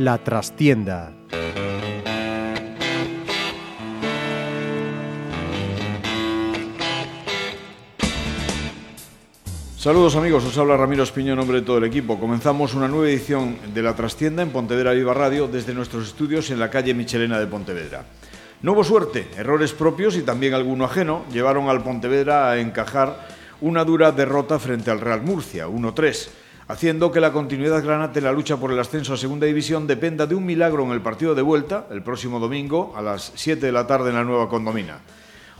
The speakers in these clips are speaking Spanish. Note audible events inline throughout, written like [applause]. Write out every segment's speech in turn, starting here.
La trastienda. Saludos amigos, os habla Ramiro Espiño en nombre de todo el equipo. Comenzamos una nueva edición de La Trastienda en Pontevedra Viva Radio desde nuestros estudios en la calle Michelena de Pontevedra. No hubo suerte, errores propios y también alguno ajeno llevaron al Pontevedra a encajar una dura derrota frente al Real Murcia, 1-3, haciendo que la continuidad granate en la lucha por el ascenso a Segunda División dependa de un milagro en el partido de vuelta, el próximo domingo a las 7 de la tarde en la Nueva Condomina.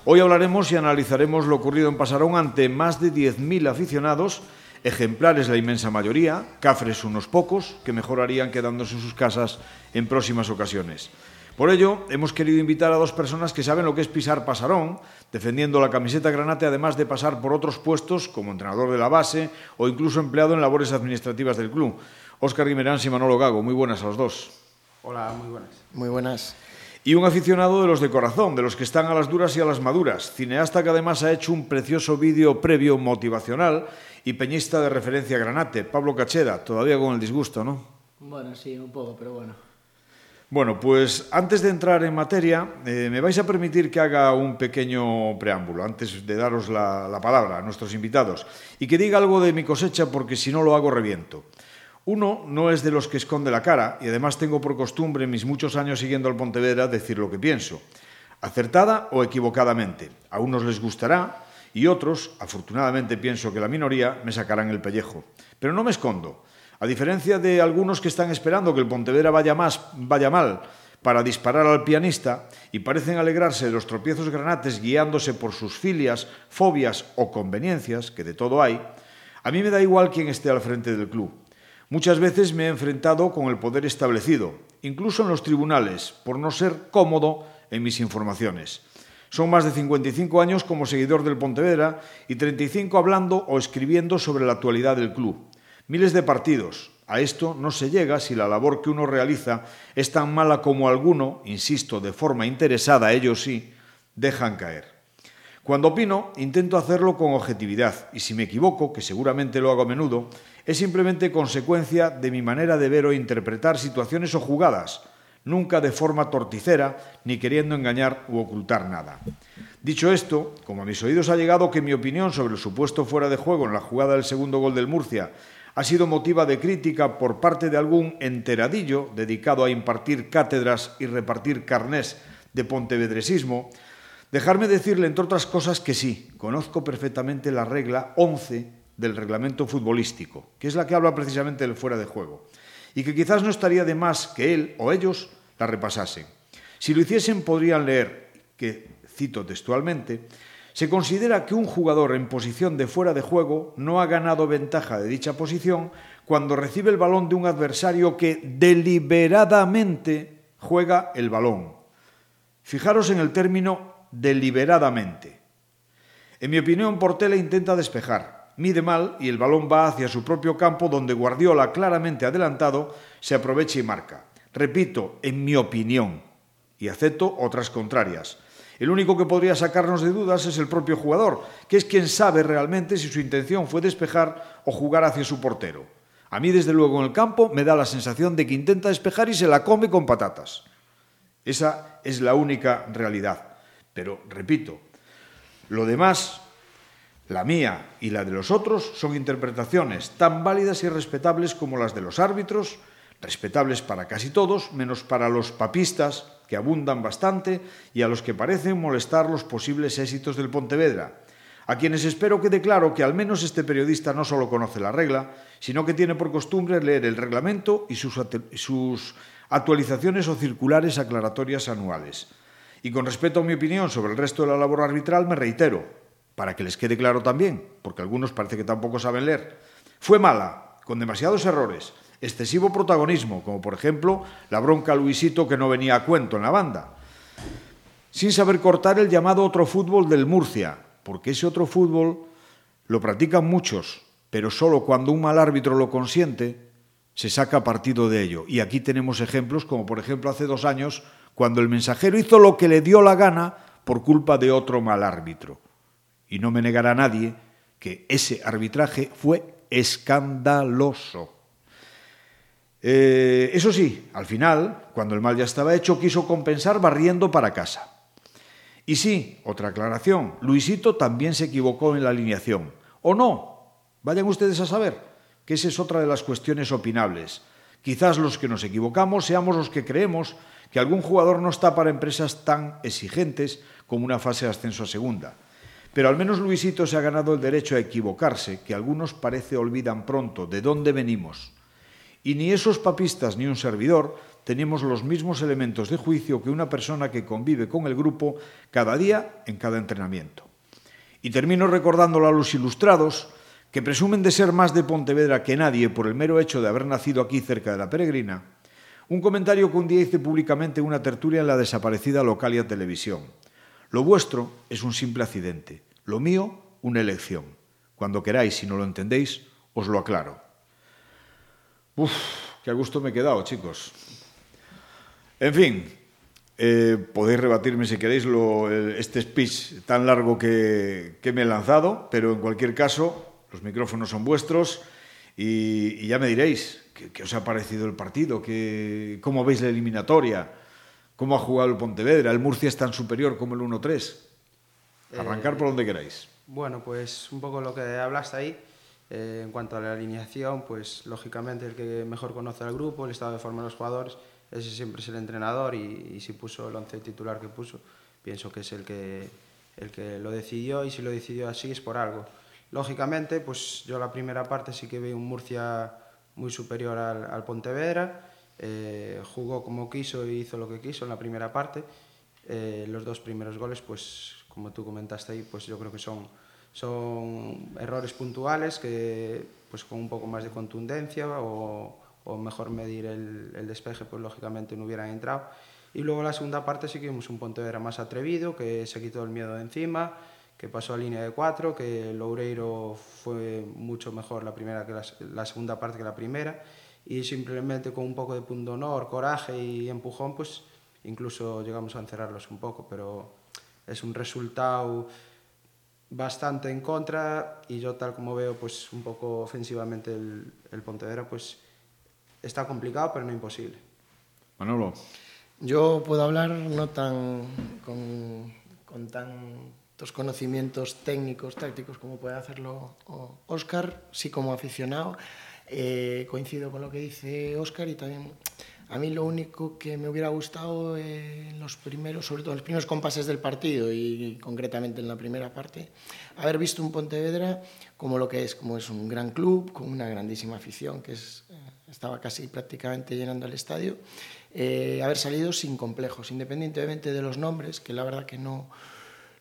Hoy hablaremos y analizaremos lo ocurrido en Pasarón ante más de 10.000 aficionados, ejemplares la inmensa mayoría, cafres unos pocos, que mejorarían quedándose en sus casas en próximas ocasiones. Por ello, hemos querido invitar a dos personas que saben lo que es pisar Pasarón, defendiendo la camiseta granate, además de pasar por otros puestos como entrenador de la base o incluso empleado en labores administrativas del club. Óscar Guimerán y Manolo Gago, muy buenas a los dos. Hola, muy buenas. Muy buenas. y un aficionado de los de corazón, de los que están a las duras y a las maduras, cineasta que además ha hecho un precioso vídeo previo motivacional y peñista de referencia Granate, Pablo Cacheda, todavía con el disgusto, ¿no? Bueno, sí, un poco, pero bueno. Bueno, pues antes de entrar en materia, eh, me vais a permitir que haga un pequeño preámbulo, antes de daros la, la palabra a nuestros invitados, y que diga algo de mi cosecha porque si no lo hago reviento. Uno no es de los que esconde la cara, y además tengo por costumbre, en mis muchos años siguiendo al Pontevedra, decir lo que pienso, acertada o equivocadamente. A unos les gustará, y otros, afortunadamente pienso que la minoría, me sacarán el pellejo. Pero no me escondo. A diferencia de algunos que están esperando que el Pontevedra vaya, más, vaya mal para disparar al pianista y parecen alegrarse de los tropiezos granates guiándose por sus filias, fobias o conveniencias, que de todo hay, a mí me da igual quién esté al frente del club. Muchas veces me he enfrentado con el poder establecido, incluso en los tribunales, por no ser cómodo en mis informaciones. Son más de 55 años como seguidor del Pontevedra y 35 hablando o escribiendo sobre la actualidad del club. Miles de partidos. A esto no se llega si la labor que uno realiza es tan mala como alguno, insisto, de forma interesada, ellos sí, dejan caer. Cuando opino, intento hacerlo con objetividad, y si me equivoco, que seguramente lo hago a menudo, es simplemente consecuencia de mi manera de ver o interpretar situaciones o jugadas, nunca de forma torticera ni queriendo engañar u ocultar nada. Dicho esto, como a mis oídos ha llegado que mi opinión sobre el supuesto fuera de juego en la jugada del segundo gol del Murcia ha sido motiva de crítica por parte de algún enteradillo dedicado a impartir cátedras y repartir carnés de pontevedresismo, dejarme decirle, entre otras cosas, que sí, conozco perfectamente la regla 11 del reglamento futbolístico, que es la que habla precisamente del fuera de juego, y que quizás no estaría de más que él o ellos la repasasen. Si lo hiciesen, podrían leer que, cito textualmente, se considera que un jugador en posición de fuera de juego no ha ganado ventaja de dicha posición cuando recibe el balón de un adversario que deliberadamente juega el balón. Fijaros en el término deliberadamente. En mi opinión, Portela intenta despejar, mide mal y el balón va hacia su propio campo donde Guardiola, claramente adelantado, se aprovecha y marca. Repito, en mi opinión, y acepto otras contrarias. El único que podría sacarnos de dudas es el propio jugador, que es quien sabe realmente si su intención fue despejar o jugar hacia su portero. A mí, desde luego, en el campo me da la sensación de que intenta despejar y se la come con patatas. Esa es la única realidad. Pero, repito, lo demás, la mía y la de los otros, son interpretaciones tan válidas y respetables como las de los árbitros, respetables para casi todos, menos para los papistas, que abundan bastante y a los que parecen molestar los posibles éxitos del Pontevedra, a quienes espero quede claro que al menos este periodista no solo conoce la regla, sino que tiene por costumbre leer el reglamento y sus actualizaciones o circulares aclaratorias anuales. Y con respecto a mi opinión sobre el resto de la labor arbitral, me reitero, para que les quede claro también, porque algunos parece que tampoco saben leer. Fue mala, con demasiados errores, excesivo protagonismo, como por ejemplo la bronca Luisito que no venía a cuento en la banda, sin saber cortar el llamado otro fútbol del Murcia, porque ese otro fútbol lo practican muchos, pero solo cuando un mal árbitro lo consiente, se saca partido de ello. Y aquí tenemos ejemplos, como por ejemplo hace dos años, cuando el mensajero hizo lo que le dio la gana por culpa de otro mal árbitro. Y no me negará nadie que ese arbitraje fue escandaloso. Eh, eso sí, al final, cuando el mal ya estaba hecho, quiso compensar barriendo para casa. Y sí, otra aclaración, Luisito también se equivocó en la alineación. ¿O no? Vayan ustedes a saber que esa es otra de las cuestiones opinables. Quizás los que nos equivocamos seamos los que creemos que algún jugador no está para empresas tan exigentes como una fase de ascenso a segunda. Pero al menos Luisito se ha ganado el derecho a equivocarse, que algunos parece olvidan pronto de dónde venimos. Y ni esos papistas ni un servidor tenemos los mismos elementos de juicio que una persona que convive con el grupo cada día en cada entrenamiento. Y termino recordándolo a los ilustrados que presumen de ser más de Pontevedra que nadie por el mero hecho de haber nacido aquí cerca de la Peregrina, un comentario que un día hice públicamente en una tertulia en la desaparecida Localia Televisión. Lo vuestro es un simple accidente, lo mío una elección. Cuando queráis, si no lo entendéis, os lo aclaro. Uf, qué a gusto me he quedado, chicos. En fin, eh, podéis rebatirme si queréis lo, este speech tan largo que, me he lanzado, pero en cualquier caso, los micrófonos son vuestros y ya me diréis qué, os ha parecido el partido, qué, cómo veis la eliminatoria, cómo ha jugado el Pontevedra, el Murcia es tan superior como el 1-3. Arrancar eh, por donde queráis. Bueno, pues un poco lo que hablaste ahí. Eh, en cuanto a la alineación, pues lógicamente el que mejor conoce al grupo, el estado de forma de los jugadores, ese siempre es el entrenador y, y si puso el once titular que puso, pienso que es el que, el que lo decidió y si lo decidió así es por algo. Lógicamente, pues yo la primera parte sí que veo un Murcia muy superior al, al Pontevedra. Eh, jugó como quiso y hizo lo que quiso en la primera parte. Eh, los dos primeros goles, pues como tú comentaste ahí, pues yo creo que son, son errores puntuales que pues con un poco más de contundencia o, o mejor medir el, el despeje, pues lógicamente no hubieran entrado. Y luego la segunda parte sí que vimos un Pontevedra más atrevido, que se quitó el miedo de encima, que pasó a línea de cuatro, que Loureiro fue mucho mejor la, primera que la, la, segunda parte que la primera, y simplemente con un poco de punto honor, coraje y empujón, pues incluso llegamos a encerrarlos un poco, pero es un resultado bastante en contra y yo tal como veo pues un poco ofensivamente el, el Pontevedra pues está complicado pero no imposible. Manolo. Yo puedo hablar no tan con, con tan los conocimientos técnicos, tácticos, como puede hacerlo Óscar, sí como aficionado. Eh, coincido con lo que dice Óscar y también a mí lo único que me hubiera gustado en los primeros, sobre todo en los primeros compases del partido y concretamente en la primera parte, haber visto un Pontevedra como lo que es, como es un gran club, con una grandísima afición que es, eh, estaba casi prácticamente llenando el estadio, eh, haber salido sin complejos, independientemente de los nombres, que la verdad que no,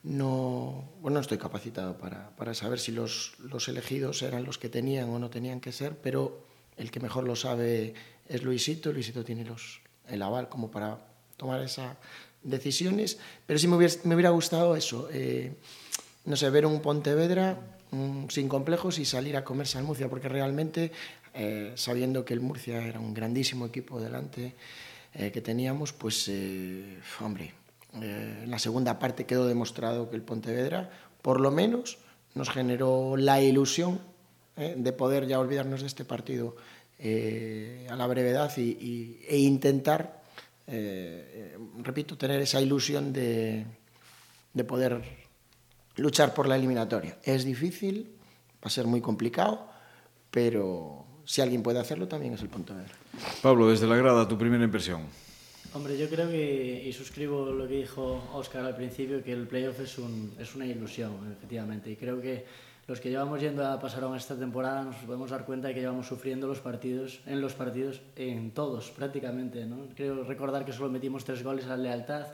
no, bueno, no estoy capacitado para, para saber si los, los, elegidos eran los que tenían o no tenían que ser, pero el que mejor lo sabe es Luisito. Luisito tiene los, el aval como para tomar esas decisiones, pero sí me hubiera, me hubiera gustado eso, eh, no sé, ver un Pontevedra sin complejos y salir a comerse al Murcia, porque realmente, eh, sabiendo que el Murcia era un grandísimo equipo delante eh, que teníamos, pues, hombre, Eh, en la segunda parte quedó demostrado que el Pontevedra, por lo menos, nos generó la ilusión eh, de poder ya olvidarnos de este partido eh, a la brevedad y, e intentar, eh, repito, tener esa ilusión de, de poder luchar por la eliminatoria. Es difícil, va a ser muy complicado, pero si alguien puede hacerlo también es el Pontevedra. Pablo, desde la grada, tu primera impresión. Hombre, yo creo que, y suscribo lo que dijo Oscar al principio, que el playoff es, un, es una ilusión, efectivamente. Y creo que los que llevamos yendo a Pasarón esta temporada nos podemos dar cuenta de que llevamos sufriendo los partidos, en los partidos, en todos prácticamente. ¿no? Creo recordar que solo metimos tres goles a lealtad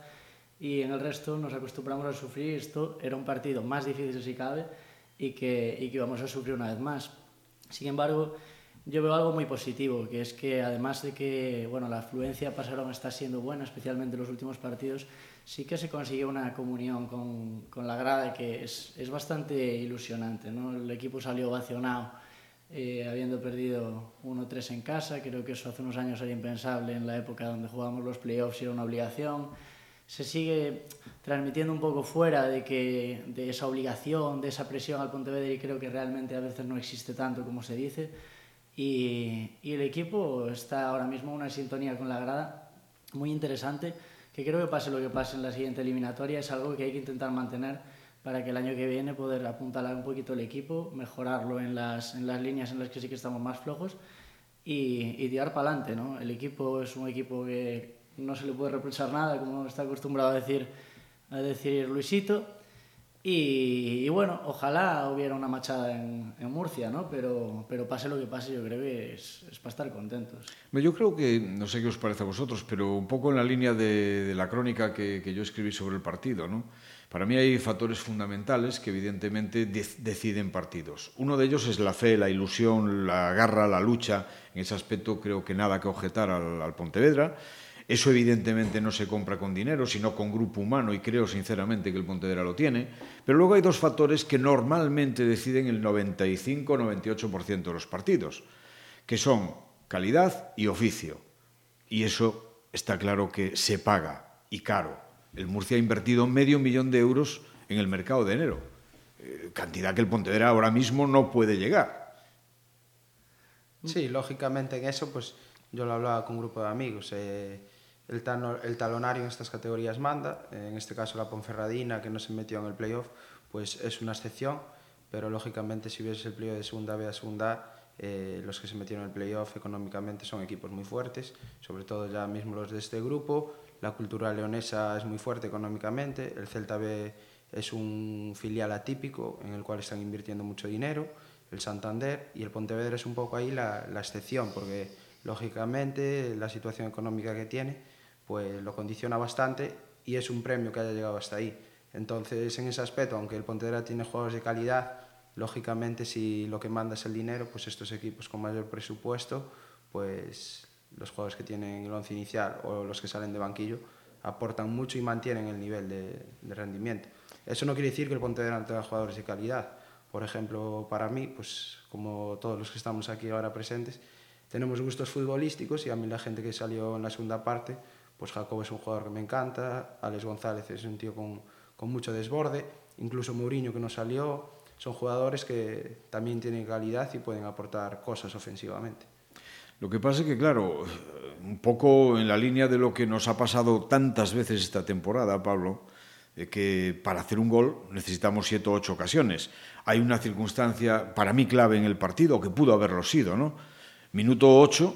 y en el resto nos acostumbramos a sufrir. Esto era un partido más difícil si cabe y que, y que vamos a sufrir una vez más. Sin embargo, yo veo algo muy positivo, que es que además de que bueno, la afluencia pasaron está siendo buena, especialmente en los últimos partidos, sí que se consiguió una comunión con, con la grada que es, es bastante ilusionante. ¿no? El equipo salió ovacionado eh, habiendo perdido 1-3 en casa, creo que eso hace unos años era impensable en la época donde jugábamos los playoffs era una obligación. Se sigue transmitiendo un poco fuera de, que, de esa obligación, de esa presión al Pontevedra y creo que realmente a veces no existe tanto como se dice. Y, y el equipo está ahora mismo en una sintonía con la grada muy interesante, que creo que pase lo que pase en la siguiente eliminatoria, es algo que hay que intentar mantener para que el año que viene poder apuntalar un poquito el equipo, mejorarlo en las, en las líneas en las que sí que estamos más flojos y, y tirar para adelante. ¿no? El equipo es un equipo que no se le puede reprochar nada, como está acostumbrado a decir, a decir Luisito. Y, y, bueno, ojalá hubiera una machada en, en, Murcia, ¿no? Pero, pero pase lo que pase, yo creo que es, es para estar contentos. Yo creo que, no sé qué os parece a vosotros, pero un poco en la línea de, de la crónica que, que, yo escribí sobre el partido, ¿no? Para mí hay factores fundamentales que evidentemente deciden partidos. Uno de ellos es la fe, la ilusión, la garra, la lucha. En ese aspecto creo que nada que objetar al, al Pontevedra. Eso evidentemente no se compra con dinero, sino con grupo humano y creo sinceramente que el Pontevedra lo tiene. Pero luego hay dos factores que normalmente deciden el 95-98% de los partidos, que son calidad y oficio. Y eso está claro que se paga y caro. El Murcia ha invertido medio millón de euros en el mercado de enero, eh, cantidad que el Pontevedra ahora mismo no puede llegar. Sí, lógicamente en eso, pues yo lo hablaba con un grupo de amigos. Eh, el, tano, el talonario en estas categorías manda, en este caso la Ponferradina, que no se metió en el playoff, pues es una excepción, pero lógicamente si ves el playoff de segunda B a segunda A, eh, los que se metieron en el playoff económicamente son equipos muy fuertes, sobre todo ya mismo los de este grupo, la cultura leonesa es muy fuerte económicamente, el Celta B es un filial atípico en el cual están invirtiendo mucho dinero, el Santander. Y el Pontevedra es un poco ahí la, la excepción, porque lógicamente la situación económica que tiene pues lo condiciona bastante y es un premio que haya llegado hasta ahí. Entonces, en ese aspecto, aunque el Pontevedra tiene juegos de calidad, lógicamente si lo que manda es el dinero, pues estos equipos con mayor presupuesto, pues los jugadores que tienen el once inicial o los que salen de banquillo aportan mucho y mantienen el nivel de, de rendimiento. Eso no quiere decir que el Pontevedra no tenga jugadores de calidad. Por ejemplo, para mí, pues como todos los que estamos aquí ahora presentes, tenemos gustos futbolísticos y a mí la gente que salió en la segunda parte, pues Jacob es un jugador que me encanta, Alex González es un tío con, con mucho desborde, incluso Mourinho que no salió, son jugadores que también tienen calidad y pueden aportar cosas ofensivamente. Lo que pasa es que, claro, un poco en la línea de lo que nos ha pasado tantas veces esta temporada, Pablo, de que para hacer un gol necesitamos siete o ocho ocasiones. Hay una circunstancia para mí clave en el partido, que pudo haberlo sido, ¿no? Minuto 8,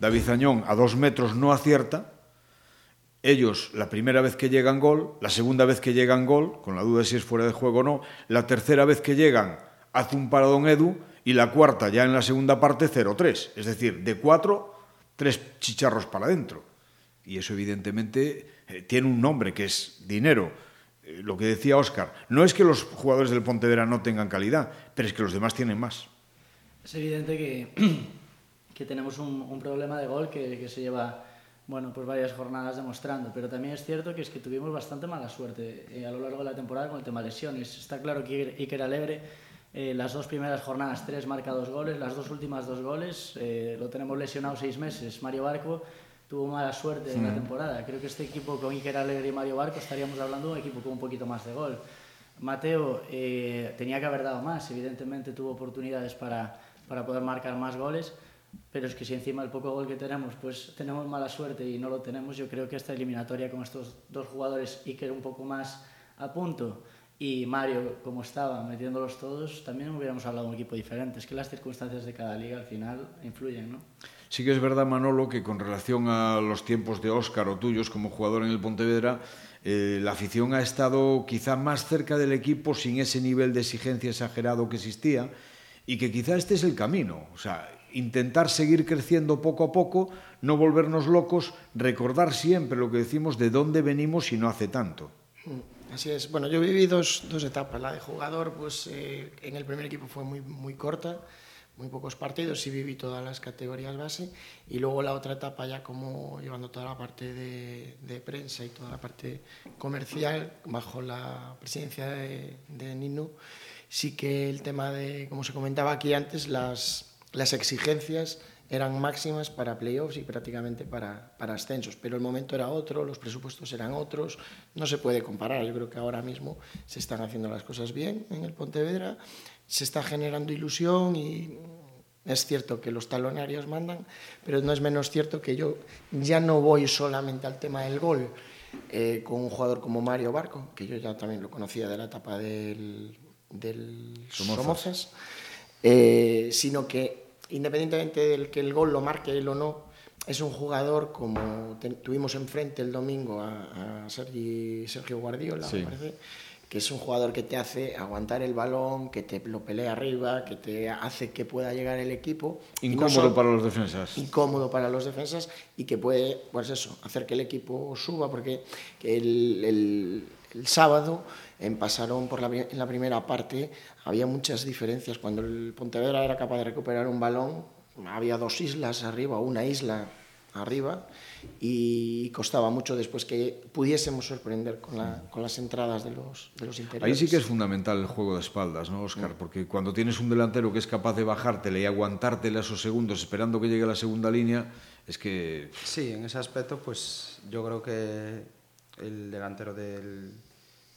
David Zañón a dos metros no acierta. Ellos, la primera vez que llegan gol, la segunda vez que llegan gol, con la duda de si es fuera de juego o no, la tercera vez que llegan, hace un paradón Edu, y la cuarta ya en la segunda parte 0-3. Es decir, de cuatro, tres chicharros para adentro. Y eso evidentemente eh, tiene un nombre que es dinero. Eh, lo que decía Óscar, no es que los jugadores del Pontevedra no tengan calidad, pero es que los demás tienen más. Es evidente que, [clears throat] que tenemos un, un, problema de gol que, que se lleva bueno, pues varias jornadas demostrando, pero también es cierto que es que tuvimos bastante mala suerte eh, a lo largo de la temporada con el tema lesiones. Está claro que Iker Alegre eh, las dos primeras jornadas, tres marca dos goles, las dos últimas dos goles, eh, lo tenemos lesionado seis meses. Mario Barco tuvo mala suerte en la temporada. Creo que este equipo con Iker Alegre y Mario Barco estaríamos hablando de un equipo con un poquito más de gol. Mateo eh, tenía que haber dado más, evidentemente tuvo oportunidades para, para poder marcar más goles, pero es que si encima el poco gol que tenemos, pues tenemos mala suerte y no lo tenemos, yo creo que esta eliminatoria con estos dos jugadores, Iker un poco más a punto, y Mario, como estaba, metiéndolos todos, también hubiéramos hablado de un equipo diferente. Es que las circunstancias de cada liga al final influyen, ¿no? Sí que es verdad, Manolo, que con relación a los tiempos de Óscar o tuyos como jugador en el Pontevedra, eh, la afición ha estado quizá más cerca del equipo sin ese nivel de exigencia exagerado que existía y que quizá este es el camino. O sea, intentar seguir creciendo poco a poco, no volvernos locos, recordar siempre lo que decimos de dónde venimos y no hace tanto. Mm. Así es. Bueno, yo viví dos, dos etapas. La de jugador, pues eh, en el primer equipo fue muy, muy corta, muy pocos partidos y viví todas las categorías base. Y luego la otra etapa ya como llevando toda la parte de, de prensa y toda la parte comercial bajo la presidencia de, de Nino. sí que el tema de, como se comentaba aquí antes, las, las exigencias eran máximas para playoffs y prácticamente para, para ascensos, pero el momento era otro, los presupuestos eran otros, no se puede comparar. Yo creo que ahora mismo se están haciendo las cosas bien en el Pontevedra, se está generando ilusión y es cierto que los talonarios mandan, pero no es menos cierto que yo ya no voy solamente al tema del gol eh, con un jugador como Mario Barco, que yo ya también lo conocía de la etapa del, del Somozas, Somozas eh, sino que independientemente del que el gol lo marque él o no, es un jugador como ten, tuvimos enfrente el domingo a, a Sergi, Sergio Guardiola, Sí. me parece, que es un jugador que te hace aguantar el balón, que te lo pelea arriba, que te hace que pueda llegar el equipo. no Incómodo solo- para los defensas. incómodo para los defensas y que puede, pues eso, hacer que el equipo suba, porque que el, el- el sábado en pasaron por la, en la primera parte había muchas diferencias. Cuando el Pontevedra era capaz de recuperar un balón, había dos islas arriba, una isla arriba, y costaba mucho después que pudiésemos sorprender con, la- con las entradas de los, de los interiores. Ahí sí que es fundamental el juego de espaldas, ¿no, Oscar? Porque cuando tienes un delantero que es capaz de bajártele y aguantártele a esos segundos esperando que llegue a la segunda línea, es que Sí, en ese aspecto, pues yo creo que el delantero del,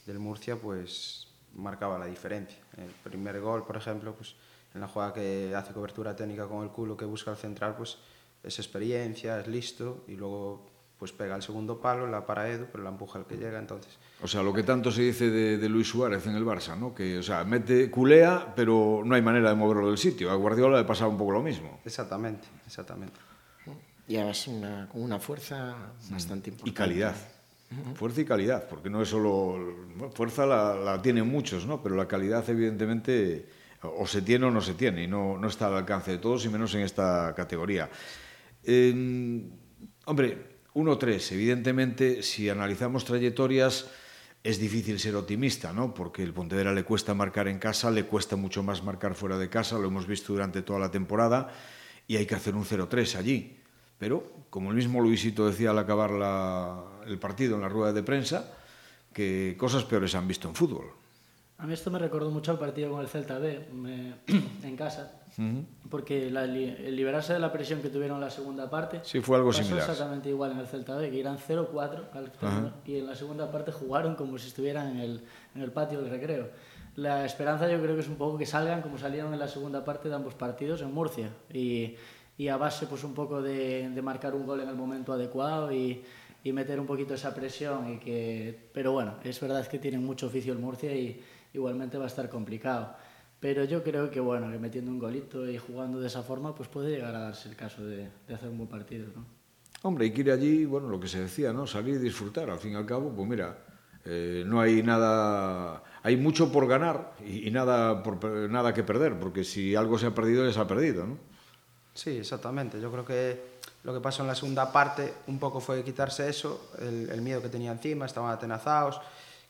del Murcia, pues marcaba la diferencia. El primer gol, por ejemplo, pues en la jugada que hace cobertura técnica con el culo, que busca el central, pues es experiencia, es listo, y luego pues pega el segundo palo, la para Edu, pero la empuja el que llega, entonces... O sea, lo que tanto se dice de, de Luis Suárez en el Barça, ¿no? Que, o sea, mete, culea, pero no hay manera de moverlo del sitio. A Guardiola le pasaba un poco lo mismo. Exactamente, exactamente. Y además una, con una fuerza bastante importante. Y calidad. Fuerza y calidad, porque no es solo... fuerza la, la tienen muchos, ¿no? Pero la calidad, evidentemente, o se tiene o no se tiene, y no, no está al alcance de todos, y menos en esta categoría. Hombre, 1-3, evidentemente, si analizamos trayectorias, es difícil ser optimista, ¿no? Porque el Pontevedra le cuesta marcar en casa, le cuesta mucho más marcar fuera de casa, lo hemos visto durante toda la temporada, y hay que hacer un 0-3 allí. Pero, como el mismo Luisito decía al acabar la- el partido en la rueda de prensa, que cosas peores han visto en fútbol. A mí esto me recordó mucho al partido con el Celta B me- [coughs] en casa, porque la el liberarse de la presión que tuvieron en la segunda parte Sí, fue algo pasó similar. exactamente igual en el Celta B, que eran 0-4 al término, y en la segunda parte jugaron como si estuvieran en el, en el patio del recreo. La esperanza yo creo que es un poco que salgan como salieron en la segunda parte de ambos partidos en Murcia y, y a base pues un poco de, de marcar un gol en el momento adecuado y, y meter un poquito esa presión y que pero bueno es verdad que tienen mucho oficio el Murcia y igualmente va a estar complicado pero yo creo que bueno que metiendo un golito y jugando de esa forma pues puede llegar a darse el caso de, de hacer un buen partido ¿no? Hombre, hay que ir allí, bueno, lo que se decía, ¿no? Salir y disfrutar. Al fin y al cabo, pues mira, eh, no hay nada, hay mucho por ganar y, y nada, por, nada que perder, porque si algo se ha perdido, ya se ha perdido, ¿no? Sí, exactamente. Yo creo que lo que pasó en la segunda parte un poco fue quitarse eso, el, el miedo que tenía encima, estaban atenazados.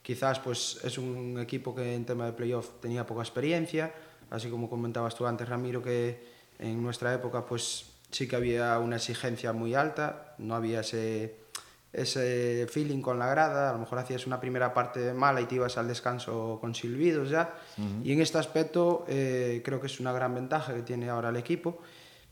Quizás pues es un equipo que en tema de playoff tenía poca experiencia, así como comentabas tú antes, Ramiro, que en nuestra época pues sí que había una exigencia muy alta, no había ese, ese feeling con la grada, a lo mejor hacías una primera parte mala y te ibas al descanso con silbidos ya. Y en este aspecto eh, creo que es una gran ventaja que tiene ahora el equipo.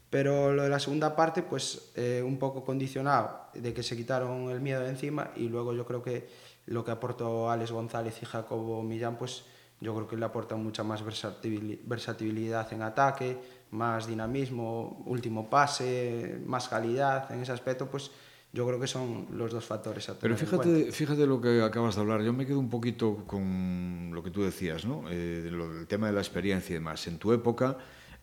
Pero lo de la segunda parte, pues eh, un poco condicionado de que se quitaron el miedo de encima y luego yo creo que lo que aportó Alex González y Jacobo Millán, pues yo creo que le aporta mucha más versatil- versatilidad en ataque, más dinamismo, último pase, más calidad. En ese aspecto, pues yo creo que son los dos factores a Pero tener en fíjate, fíjate lo que acabas de hablar. Yo me quedo un poquito con lo que tú decías, ¿no? Eh, lo del tema de la experiencia y demás. En tu época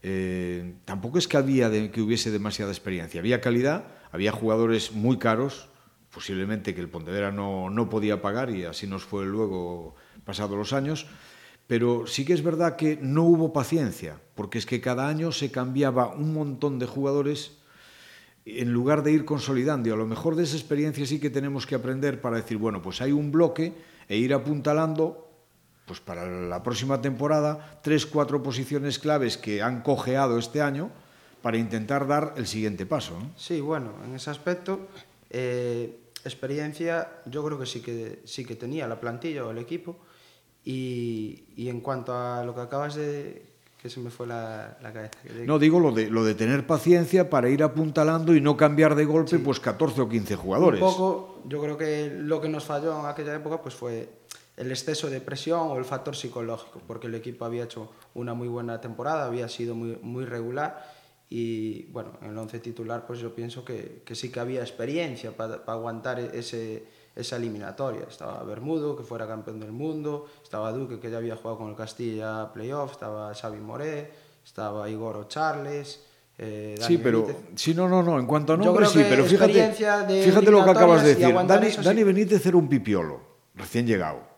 eh, tampoco es que había que hubiese demasiada experiencia. Había calidad, había jugadores muy caros, posiblemente que el Pontevedra no, no podía pagar y así nos fue luego pasados los años. Pero sí que es verdad que no hubo paciencia, porque es que cada año se cambiaba un montón de jugadores en lugar de ir consolidando. Y a lo mejor de esa experiencia sí que tenemos que aprender para decir, bueno, pues hay un bloque e ir apuntalando pues para la próxima temporada tres, cuatro posiciones claves que han cojeado este año para intentar dar el siguiente paso. ¿no? Sí, bueno, en ese aspecto, eh, experiencia yo creo que sí que sí que tenía la plantilla o el equipo Y, y en cuanto a lo que acabas de, que se me fue la, la cabeza. No, digo lo de, lo de tener paciencia para ir apuntalando y no cambiar de golpe sí. pues 14 o 15 jugadores. Un poco, yo creo que lo que nos falló en aquella época pues fue el exceso de presión o el factor psicológico, porque el equipo había hecho una muy buena temporada, había sido muy, muy regular y bueno, en el once titular pues yo pienso que, que sí que había experiencia para, para aguantar ese, esa eliminatoria. Estaba Bermudo, que fuera campeón del mundo, estaba Duque, que ya había jugado con el Castilla playoff, estaba Xavi Moré, estaba Igor o Charles. Eh, Dani sí, pero Benítez. sí, no, no, no, en cuanto a Yo nombre creo sí, pero fíjate, fíjate lo que acabas de decir. Dani, eso sí. Dani Benítez era un pipiolo, recién llegado.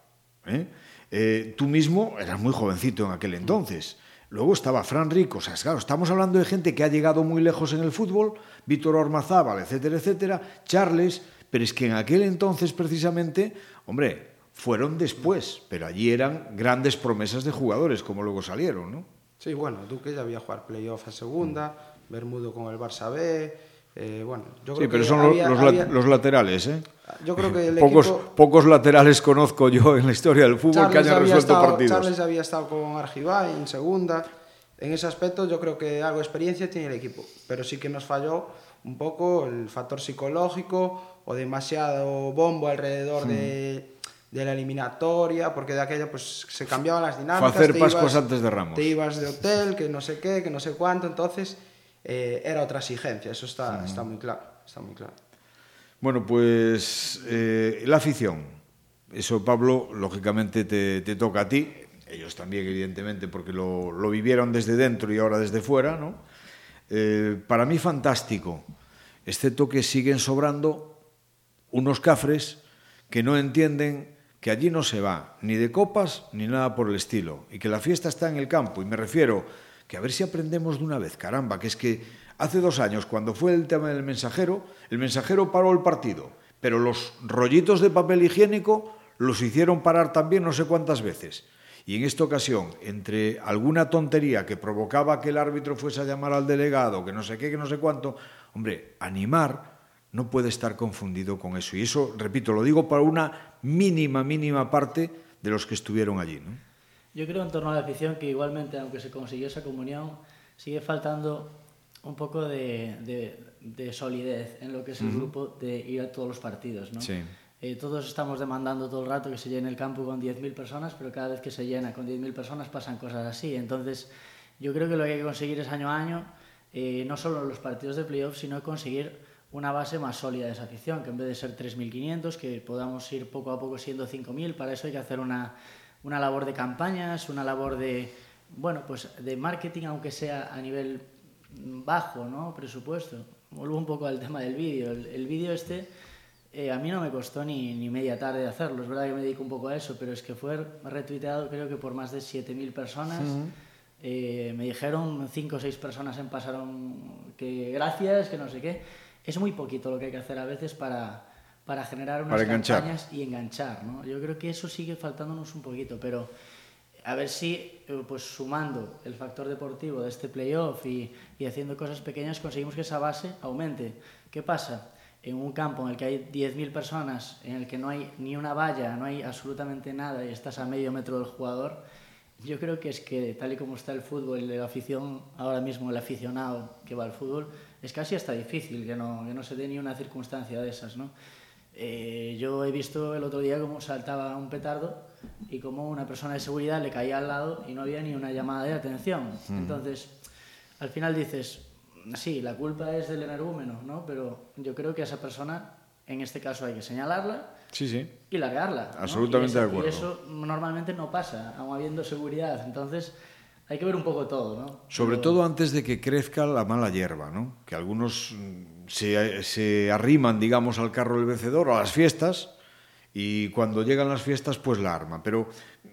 ¿Eh? Eh, tú mismo eras muy jovencito en aquel entonces. Luego estaba Fran Rico, o sea, claro, estamos hablando de gente que ha llegado muy lejos en el fútbol, Víctor Ormazábal, etcétera, etcétera, Charles, pero es que en aquel entonces precisamente, hombre, fueron después, pero allí eran grandes promesas de jugadores, como luego salieron, ¿no? Sí, bueno, Duque ya había jugar playoff a segunda, Bermudo con el Barça B. Eh, bueno, yo creo sí, pero que son había, los, había... los, laterales, ¿eh? Yo creo que el [laughs] pocos, equipo... pocos laterales conozco yo en la historia del fútbol Charles que hayan resuelto estado, partidos. Charles había estado con Argibay en segunda. En ese aspecto yo creo que algo de experiencia tiene el equipo, pero sí que nos falló un poco el factor psicológico o demasiado bombo alrededor sí. de, hmm. de, la eliminatoria, porque de aquella pues se cambiaban las dinámicas. Fue hacer Pascuas ibas, antes de Ramos. Te ibas de hotel, que no sé qué, que no sé cuánto, entonces eh, era otra exigencia, eso está, está muy claro, está muy claro. Bueno, pues eh, la afición. Eso, Pablo, lógicamente te, te toca a ti. Ellos también, evidentemente, porque lo, lo vivieron desde dentro y ahora desde fuera, ¿no? Eh, para mí, fantástico. Excepto que siguen sobrando unos cafres que no entienden que allí no se va ni de copas ni nada por el estilo y que la fiesta está en el campo. Y me refiero que a ver si aprendemos de una vez, caramba, que es que hace dos años, cuando fue el tema del mensajero, el mensajero paró el partido, pero los rollitos de papel higiénico los hicieron parar también no sé cuántas veces. Y en esta ocasión, entre alguna tontería que provocaba que el árbitro fuese a llamar al delegado, que no sé qué, que no sé cuánto, hombre, animar no puede estar confundido con eso. Y eso, repito, lo digo para una mínima, mínima parte de los que estuvieron allí. ¿no? Yo creo en torno a la afición que igualmente, aunque se consiguió esa comunión, sigue faltando un poco de, de- de solidez en lo que es el grupo de ir a todos los partidos. ¿no? Sí. Eh, todos estamos demandando todo el rato que se llene el campo con 10.000 personas, pero cada vez que se llena con 10.000 personas pasan cosas así. Entonces, yo creo que lo que hay que conseguir es año a año, eh, no solo en los partidos de playoff, sino conseguir una base más sólida de esa afición, que en vez de ser 3.500, que podamos ir poco a poco siendo 5.000. Para eso hay que hacer una, una labor de campañas, una labor de, bueno, pues de marketing, aunque sea a nivel bajo, ¿no? Presupuesto. Vuelvo un poco al tema del vídeo. El, el vídeo este eh, a mí no me costó ni, ni media tarde de hacerlo. Es verdad que me dedico un poco a eso, pero es que fue retuiteado creo que por más de 7.000 personas. Eh, me dijeron 5 o 6 personas en pasaron que gracias, que no sé qué. Es muy poquito lo que hay que hacer a veces para, para generar unas Para campañas y enganchar, ¿no? Yo creo que eso sigue faltándonos un poquito, pero a ver si, eh, pues sumando el factor deportivo de este playoff y, y haciendo cosas pequeñas, conseguimos que esa base aumente. ¿Qué pasa? En un campo en el que hay 10.000 personas, en el que no hay ni una valla, no hay absolutamente nada y estás a medio metro del jugador, yo creo que es que tal y como está el fútbol y la afición, ahora mismo el aficionado que va al fútbol, es casi hasta difícil que no, que no se dé ni una circunstancia de esas, ¿no? Eh, yo he visto el otro día cómo saltaba un petardo y cómo una persona de seguridad le caía al lado y no había ni una llamada de atención. Entonces, al final dices, sí, la culpa es del energúmeno, ¿no? Pero yo creo que a esa persona, en este caso hay que señalarla Sí, sí. y largarla. ¿no? Absolutamente Y eso- de acuerdo. Y eso normalmente no pasa, aun habiendo seguridad. Entonces, hay que ver un poco todo, ¿no? Sobre Pero- todo antes de que crezca la mala hierba, ¿no? Que algunos mm, se, arriman, digamos, al carro del vencedor, a las fiestas, y cuando llegan las fiestas, pues la arma. Pero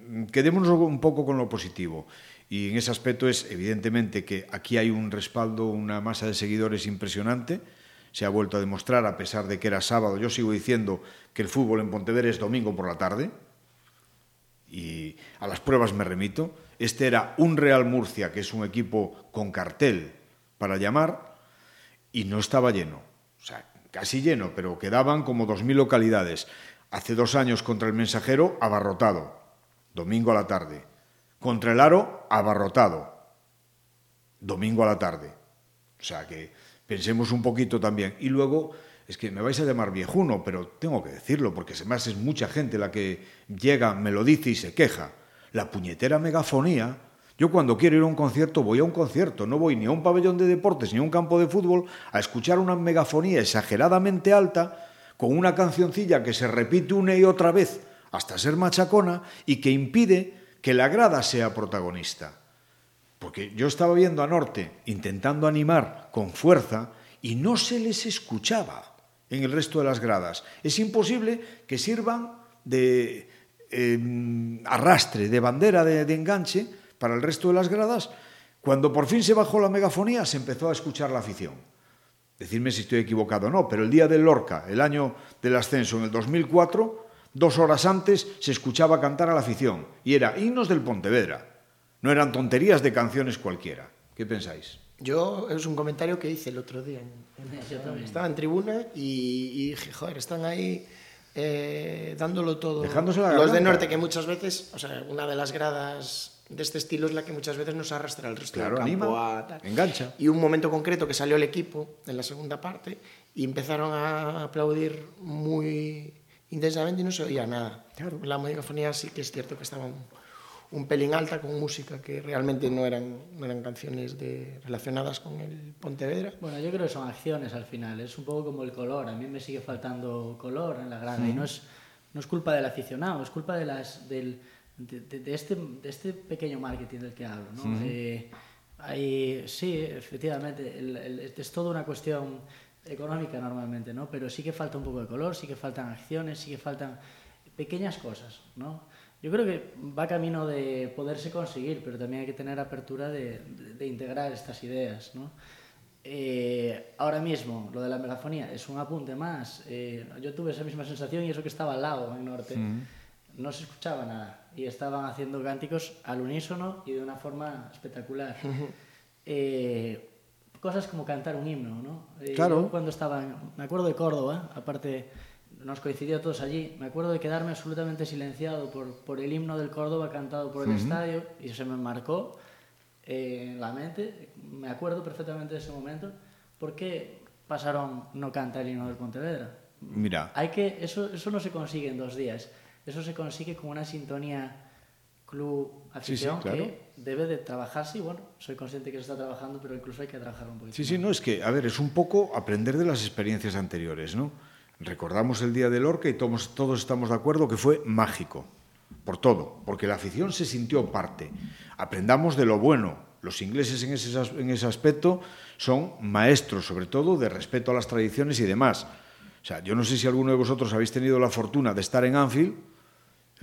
mm, quedémonos un poco con lo positivo. Y en ese aspecto es evidentemente que aquí hay un respaldo, una masa de seguidores impresionante. Se ha vuelto a demostrar, a pesar de que era sábado. Yo sigo diciendo que el fútbol en Pontevedra es domingo por la tarde y a las pruebas me remito. Este era un Real Murcia, que es un equipo con cartel para llamar, y no estaba lleno. O sea, casi lleno, pero quedaban como 2.000 localidades. Hace dos años contra el Mensajero, abarrotado. domingo a la tarde. Contra el aro, abarrotado, domingo a la tarde. O sea que pensemos un poquito también. Y luego, es que me vais a llamar viejuno, pero tengo que decirlo, porque además es mucha gente la que llega, me lo dice y se queja. La puñetera megafonía. Yo cuando quiero ir a un concierto voy a un concierto, no voy ni a un pabellón de deportes ni a un campo de fútbol a escuchar una megafonía exageradamente alta con una cancioncilla que se repite una y otra vez hasta ser machacona y que impide que la grada sea protagonista. Porque yo estaba viendo a Norte intentando animar con fuerza y no se les escuchaba en el resto de las gradas. Es imposible que sirvan de eh, arrastre, de bandera de, de enganche para el resto de las gradas. Cuando por fin se bajó la megafonía, se empezó a escuchar la afición. Decidme si estoy equivocado o no, pero el día del Lorca, el año del ascenso en el 2004, dos horas antes se escuchaba cantar a la afición y era himnos del Pontevedra. No eran tonterías de canciones cualquiera. ¿Qué pensáis? Yo es un comentario que hice el otro día. En, en, estaba en tribuna y, y, dije, joder, están ahí eh, dándolo todo. Dejándose la Los de norte, que muchas veces, o sea, una de las gradas de este estilo es la que muchas veces nos arrastra al resto claro, del campo. Anima, a, tal. Engancha. Y un momento concreto que salió el equipo en la segunda parte y empezaron a aplaudir muy intensamente y no se oía nada. Claro. La megafonía sí que es cierto que estaba un, un pelín alta con música que realmente no eran, no eran canciones de, relacionadas con el Pontevedra. Bueno, yo creo que son acciones al final, es un poco como el color, a mí me sigue faltando color en la grada mm. y no es, no es culpa del aficionado, es culpa de, las, del, de, de, de, este, de este pequeño marketing del que hablo. ¿no? Eh, hay, sí, efectivamente, el, el, es toda una cuestión económica normalmente, ¿no? pero sí que falta un poco de color, sí que faltan acciones, sí que faltan pequeñas cosas. ¿no? Yo creo que va camino de poderse conseguir, pero también hay que tener apertura de, de, de integrar estas ideas. ¿no? Eh, ahora mismo, lo de la megafonía es un apunte más. Eh, yo tuve esa misma sensación y eso que estaba al lado, en norte. Mm. No se escuchaba nada y estaban haciendo cánticos al unísono y de una forma espectacular. [laughs] eh, cosas como cantar un himno, ¿no? Eh, claro. cuando estaba, me acuerdo de Córdoba, aparte nos coincidió todos allí. Me acuerdo de quedarme absolutamente silenciado por, por el himno del Córdoba cantado por el uh -huh. estadio y se me marcó eh, en la mente. Me acuerdo perfectamente de ese momento. ¿Por qué pasaron no canta el himno del Pontevedra? Mira. Hay que, eso, eso no se consigue en dos días. Eso se consigue con una sintonía club afición sí, sí, claro. que debe de trabajarse y bueno, soy consciente que se está trabajando, pero incluso hay que trabajar un poquito. Sí, más. sí, no, es que, a ver, es un poco aprender de las experiencias anteriores, ¿no? Recordamos el día del Lorca y todos, todos estamos de acuerdo que fue mágico, por todo, porque la afición se sintió parte. Aprendamos de lo bueno. Los ingleses en ese, en ese aspecto son maestros, sobre todo, de respeto a las tradiciones y demás. O sea, yo no sé si alguno de vosotros habéis tenido la fortuna de estar en Anfield,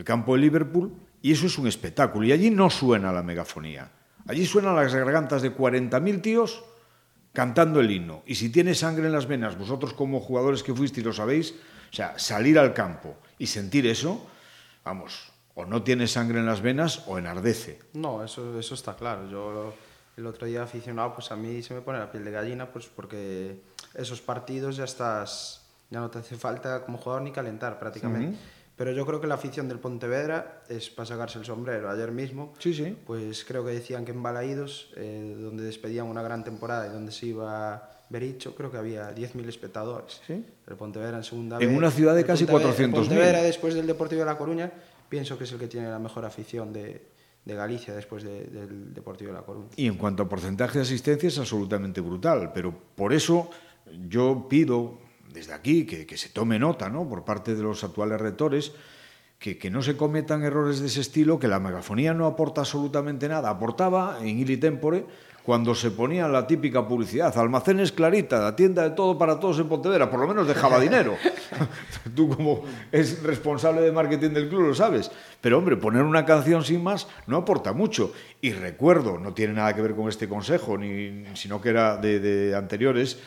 el campo de Liverpool, y eso es un espectáculo. Y allí no suena la megafonía. Allí suenan las gargantas de 40.000 tíos cantando el himno. Y si tiene sangre en las venas, vosotros como jugadores que fuisteis lo sabéis, o sea, salir al campo y sentir eso, vamos, o no tiene sangre en las venas o enardece. No, eso, eso está claro. Yo el otro día aficionado, pues a mí se me pone la piel de gallina, pues porque esos partidos ya estás, ya no te hace falta como jugador ni calentar prácticamente. Uh -huh. Pero yo creo que la afición del Pontevedra es para sacarse el sombrero. Ayer mismo, sí, sí. pues creo que decían que en Balaídos, eh, donde despedían una gran temporada y donde se iba Bericho, creo que había 10.000 espectadores. ¿Sí? El Pontevedra en segunda En una ciudad de casi 400.000. El Pontevedra, después del Deportivo de La Coruña, pienso que es el que tiene la mejor afición de, de Galicia después de, del Deportivo de La Coruña. Y en cuanto a porcentaje de asistencia es absolutamente brutal, pero por eso yo pido desde aquí que, que, se tome nota ¿no? por parte de los actuales rectores que, que, no se cometan errores de ese estilo, que la megafonía no aporta absolutamente nada. Aportaba en ili tempore cuando se ponía la típica publicidad, almacenes Clarita, la tienda de todo para todos en Pontevedra, por lo menos dejaba [laughs] dinero. [laughs] Tú como es responsable de marketing del club lo sabes. Pero hombre, poner una canción sin más no aporta mucho. Y recuerdo, no tiene nada que ver con este consejo, ni, sino que era de, de anteriores,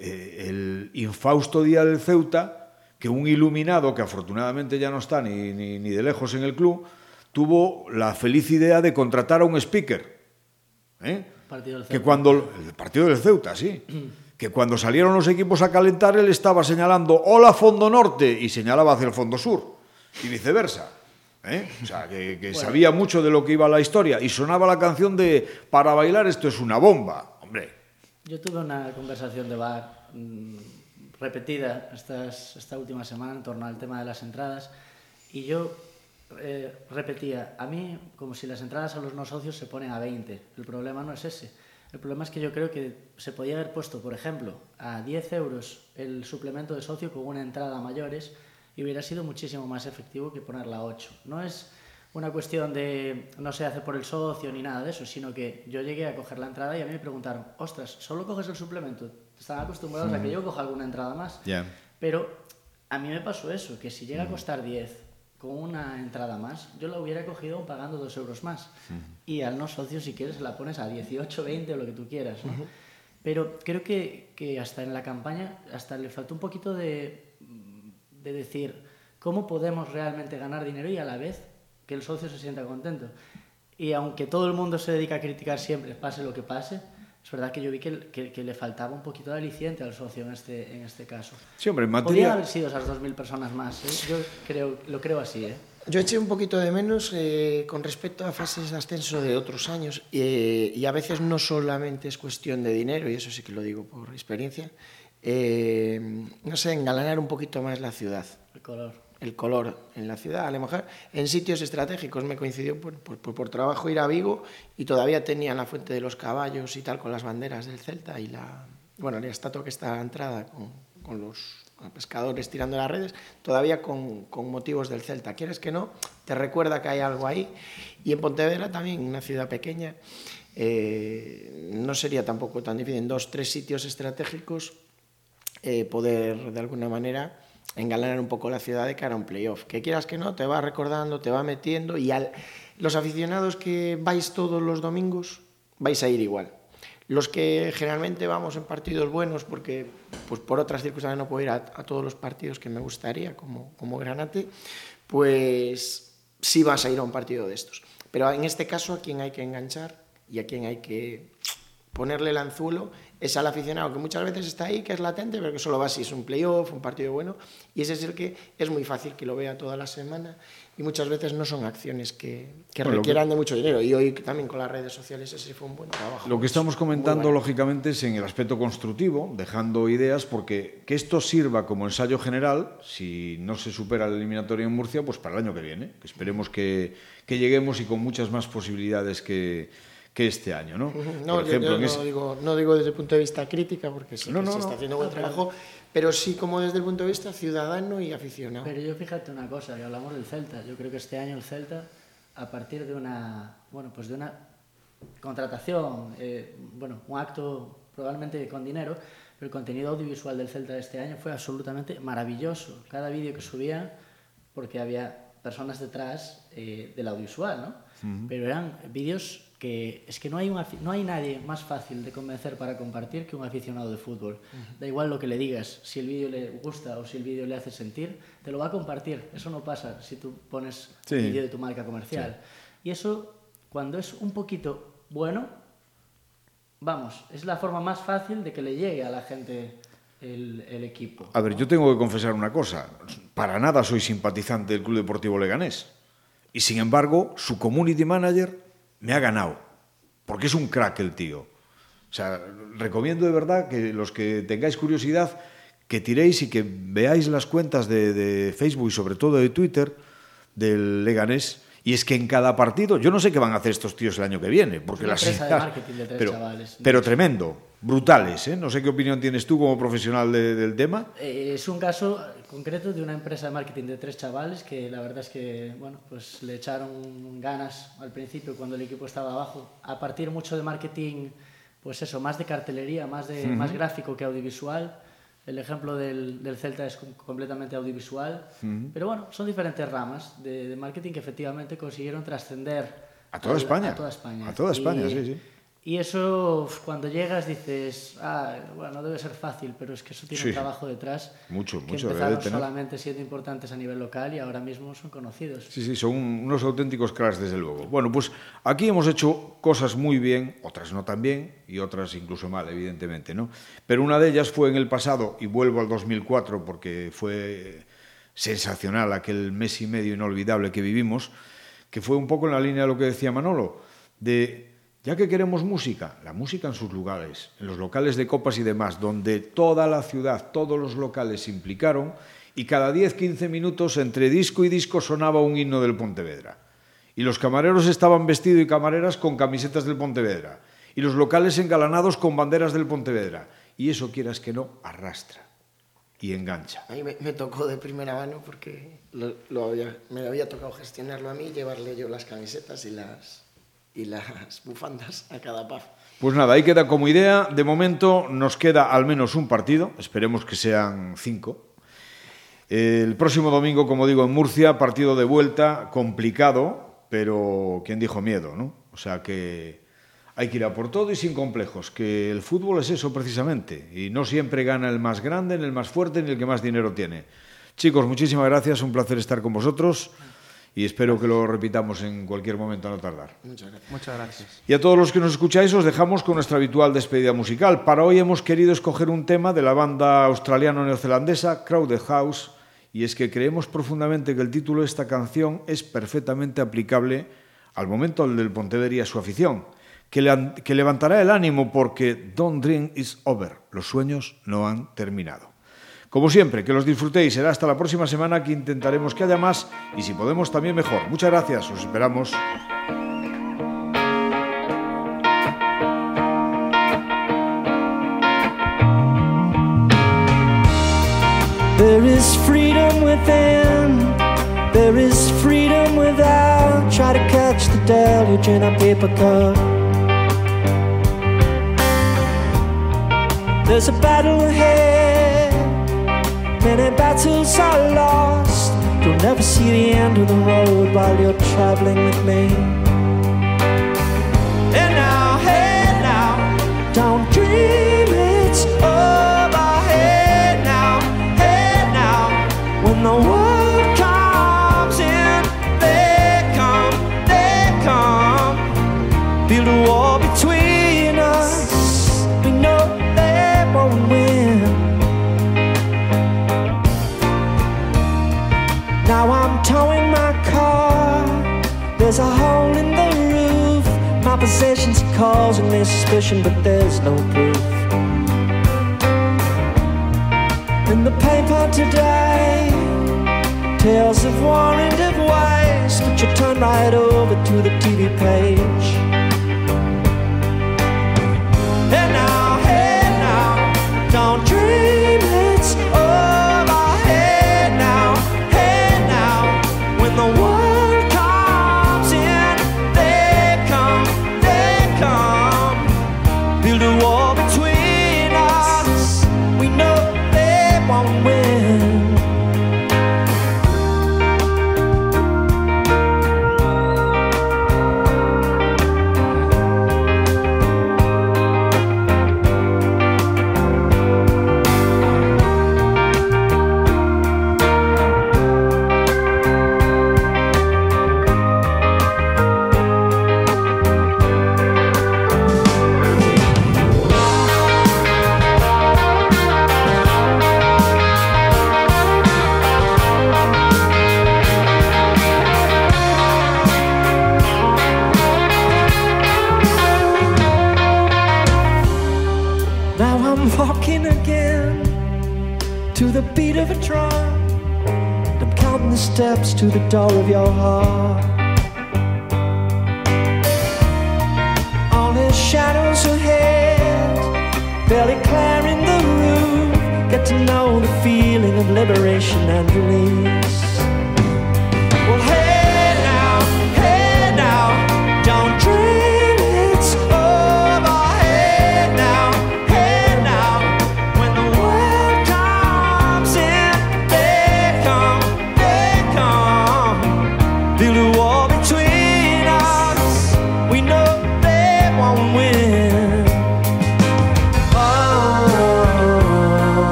eh, el infausto día del Ceuta, que un iluminado, que afortunadamente ya no está ni, ni, ni, de lejos en el club, tuvo la feliz idea de contratar a un speaker. ¿eh? Que cuando, el partido del Ceuta, sí. [clears throat] que cuando salieron los equipos a calentar, él estaba señalando hola fondo norte y señalaba hacia el fondo sur, y viceversa. ¿eh? O sea, que, que bueno. sabía mucho de lo que iba la historia y sonaba la canción de Para bailar esto es una bomba. Hombre. Yo tuve una conversación de bar mmm, repetida estas, esta última semana en torno al tema de las entradas y yo eh, repetía, a mí como si las entradas a los no socios se ponen a 20. El problema no es ese. El problema es que yo creo que se podía haber puesto, por ejemplo, a 10 euros el suplemento de socio con una entrada a mayores y hubiera sido muchísimo más efectivo que ponerla a 8. No es una cuestión de no se hace por el socio ni nada de eso, sino que yo llegué a coger la entrada y a mí me preguntaron, ostras, ¿solo coges el suplemento? Están acostumbrados mm. a que yo coja alguna entrada más. Yeah. Pero a mí me pasó eso, que si llega a costar 10 con una entrada más, yo la hubiera cogido pagando dos euros más. Uh -huh. Y al no socio, si quieres, la pones a 18, 20 o lo que tú quieras. ¿no? Uh -huh. Pero creo que, que, hasta en la campaña, hasta le faltó un poquito de, de decir cómo podemos realmente ganar dinero y a la vez que el socio se sienta contento. Y aunque todo el mundo se dedica a criticar siempre, pase lo que pase, es verdad que yo vi que, que, que, le faltaba un poquito de aliciente al socio en este, en este caso. Sí, hombre, en materia... Podría haber sido esas 2.000 personas más, ¿eh? yo creo, lo creo así. ¿eh? Yo eché un poquito de menos eh, con respecto a fases de ascenso de otros años eh, y a veces no solamente es cuestión de dinero, y eso sí que lo digo por experiencia, eh, no sé, engalanar un poquito más la ciudad. El color el color en la ciudad. A lo mejor en sitios estratégicos me coincidió por, por, por, trabajo ir a Vigo y todavía tenían la fuente de los caballos y tal con las banderas del Celta y la, bueno, la estatua que está a la entrada con, con los pescadores tirando las redes, todavía con, con, motivos del Celta. Quieres que no, te recuerda que hay algo ahí. Y en Pontevedra también, una ciudad pequeña, eh, no sería tampoco tan difícil en dos, tres sitios estratégicos eh, poder de alguna manera engalanar un poco la ciudad de cara a un playoff. Que quieras que no, te va recordando, te va metiendo y al, los aficionados que vais todos los domingos vais a ir igual. Los que generalmente vamos en partidos buenos, porque pues por otras circunstancias no puedo ir a, todos los partidos que me gustaría, como, como Granate, pues sí vas a ir a un partido de estos. Pero en este caso a quien hay que enganchar y a quien hay que ponerle el anzuelo es al aficionado que muchas veces está ahí, que es latente, pero que solo va si es un playoff, un partido bueno, y ese es el que es muy fácil que lo vea toda la semana y muchas veces no son acciones que, que bueno, requieran que... de mucho dinero. Y hoy también con las redes sociales ese fue un buen trabajo. Lo que estamos comentando, bueno. lógicamente, es en el aspecto constructivo, dejando ideas, porque que esto sirva como ensayo general, si no se supera la eliminatoria en Murcia, pues para el año que viene, que esperemos que, que lleguemos y con muchas más posibilidades que que este año, ¿no? No, Por ejemplo, yo, yo no, ese... digo, no digo desde el punto de vista crítica, porque sí no, no, se está haciendo buen trabajo, pero sí como desde el punto de vista ciudadano y aficionado. Pero yo fíjate una cosa, que hablamos del Celta, yo creo que este año el Celta, a partir de una, bueno, pues de una contratación, eh, bueno, un acto probablemente con dinero, pero el contenido audiovisual del Celta de este año fue absolutamente maravilloso. Cada vídeo que subía, porque había personas detrás eh, del audiovisual, ¿no? Uh -huh. Pero eran vídeos que es que no hay, un, no hay nadie más fácil de convencer para compartir que un aficionado de fútbol. Uh -huh. Da igual lo que le digas, si el vídeo le gusta o si el vídeo le hace sentir, te lo va a compartir. Eso no pasa si tú pones sí. un vídeo de tu marca comercial. Sí. Y eso, cuando es un poquito bueno, vamos, es la forma más fácil de que le llegue a la gente el, el equipo. A ver, ¿no? yo tengo que confesar una cosa. Para nada soy simpatizante del Club Deportivo Leganés. Y sin embargo, su community manager me ha ganado, porque es un crack el tío. O sea, recomiendo de verdad que los que tengáis curiosidad, que tiréis y que veáis las cuentas de, de Facebook y sobre todo de Twitter del Leganés. Y es que en cada partido, yo no sé qué van a hacer estos tíos el año que viene, porque las pero, chavales. pero tremendo, brutales. ¿eh? No sé qué opinión tienes tú como profesional de, del tema. Eh, es un caso concreto de una empresa de marketing de tres chavales que la verdad es que bueno, pues le echaron ganas al principio cuando el equipo estaba abajo. A partir mucho de marketing, pues eso, más de cartelería, más, de, uh -huh. más gráfico que audiovisual. El ejemplo del, del Celta es completamente audiovisual. Uh -huh. Pero bueno, son diferentes ramas de, de marketing que efectivamente consiguieron trascender a toda España. A toda España. A toda España, y, sí, sí. Y eso, cuando llegas, dices, ah, bueno, no debe ser fácil, pero es que eso tiene sí. un trabajo detrás. Mucho, que mucho. Empezaron tener... solamente siendo importantes a nivel local y ahora mismo son conocidos. Sí, sí, son unos auténticos cracks, desde luego. Bueno, pues aquí hemos hecho cosas muy bien, otras no tan bien y otras incluso mal, evidentemente, ¿no? Pero una de ellas fue en el pasado, y vuelvo al 2004 porque fue sensacional, aquel mes y medio inolvidable que vivimos, que fue un poco en la línea de lo que decía Manolo, de ya que queremos música, la música en sus lugares, en los locales de copas y demás, donde toda la ciudad, todos los locales se implicaron y cada 10-15 minutos entre disco y disco sonaba un himno del Pontevedra. Y los camareros estaban vestidos y camareras con camisetas del Pontevedra. Y los locales engalanados con banderas del Pontevedra. Y eso, quieras que no, arrastra y engancha. A me, tocó de primera mano porque me había tocado gestionarlo a mí, llevarle yo las camisetas y las, y las [laughs] bufandas a cada pub. Pues nada, ahí queda como idea. De momento nos queda al menos un partido, esperemos que sean cinco. El próximo domingo, como digo, en Murcia, partido de vuelta, complicado, pero ¿quién dijo miedo? ¿no? O sea que hay que ir a por todo y sin complejos, que el fútbol es eso precisamente, y no siempre gana el más grande, ni el más fuerte, ni el que más dinero tiene. Chicos, muchísimas gracias, un placer estar con vosotros y espero que lo repitamos en cualquier momento a no tardar. Muchas gracias. Muchas gracias. Y a todos los que nos escucháis os dejamos con nuestra habitual despedida musical. Para hoy hemos querido escoger un tema de la banda australiano-neozelandesa Crowded House y es que creemos profundamente que el título de esta canción es perfectamente aplicable al momento del Pontevedra y a su afición, que, le, que levantará el ánimo porque Don't Dream is over, los sueños no han terminado. Como siempre, que los disfrutéis. Será hasta la próxima semana que intentaremos que haya más y si podemos también mejor. Muchas gracias, os esperamos. There is freedom within, there is freedom without. Try to catch the deluge in a paper cup. There's a battle ahead, many battles are lost. You'll never see the end of the road while you're traveling with me. But there's no proof. In the paper today, tales of war and of waste. But you turn right over to the TV page.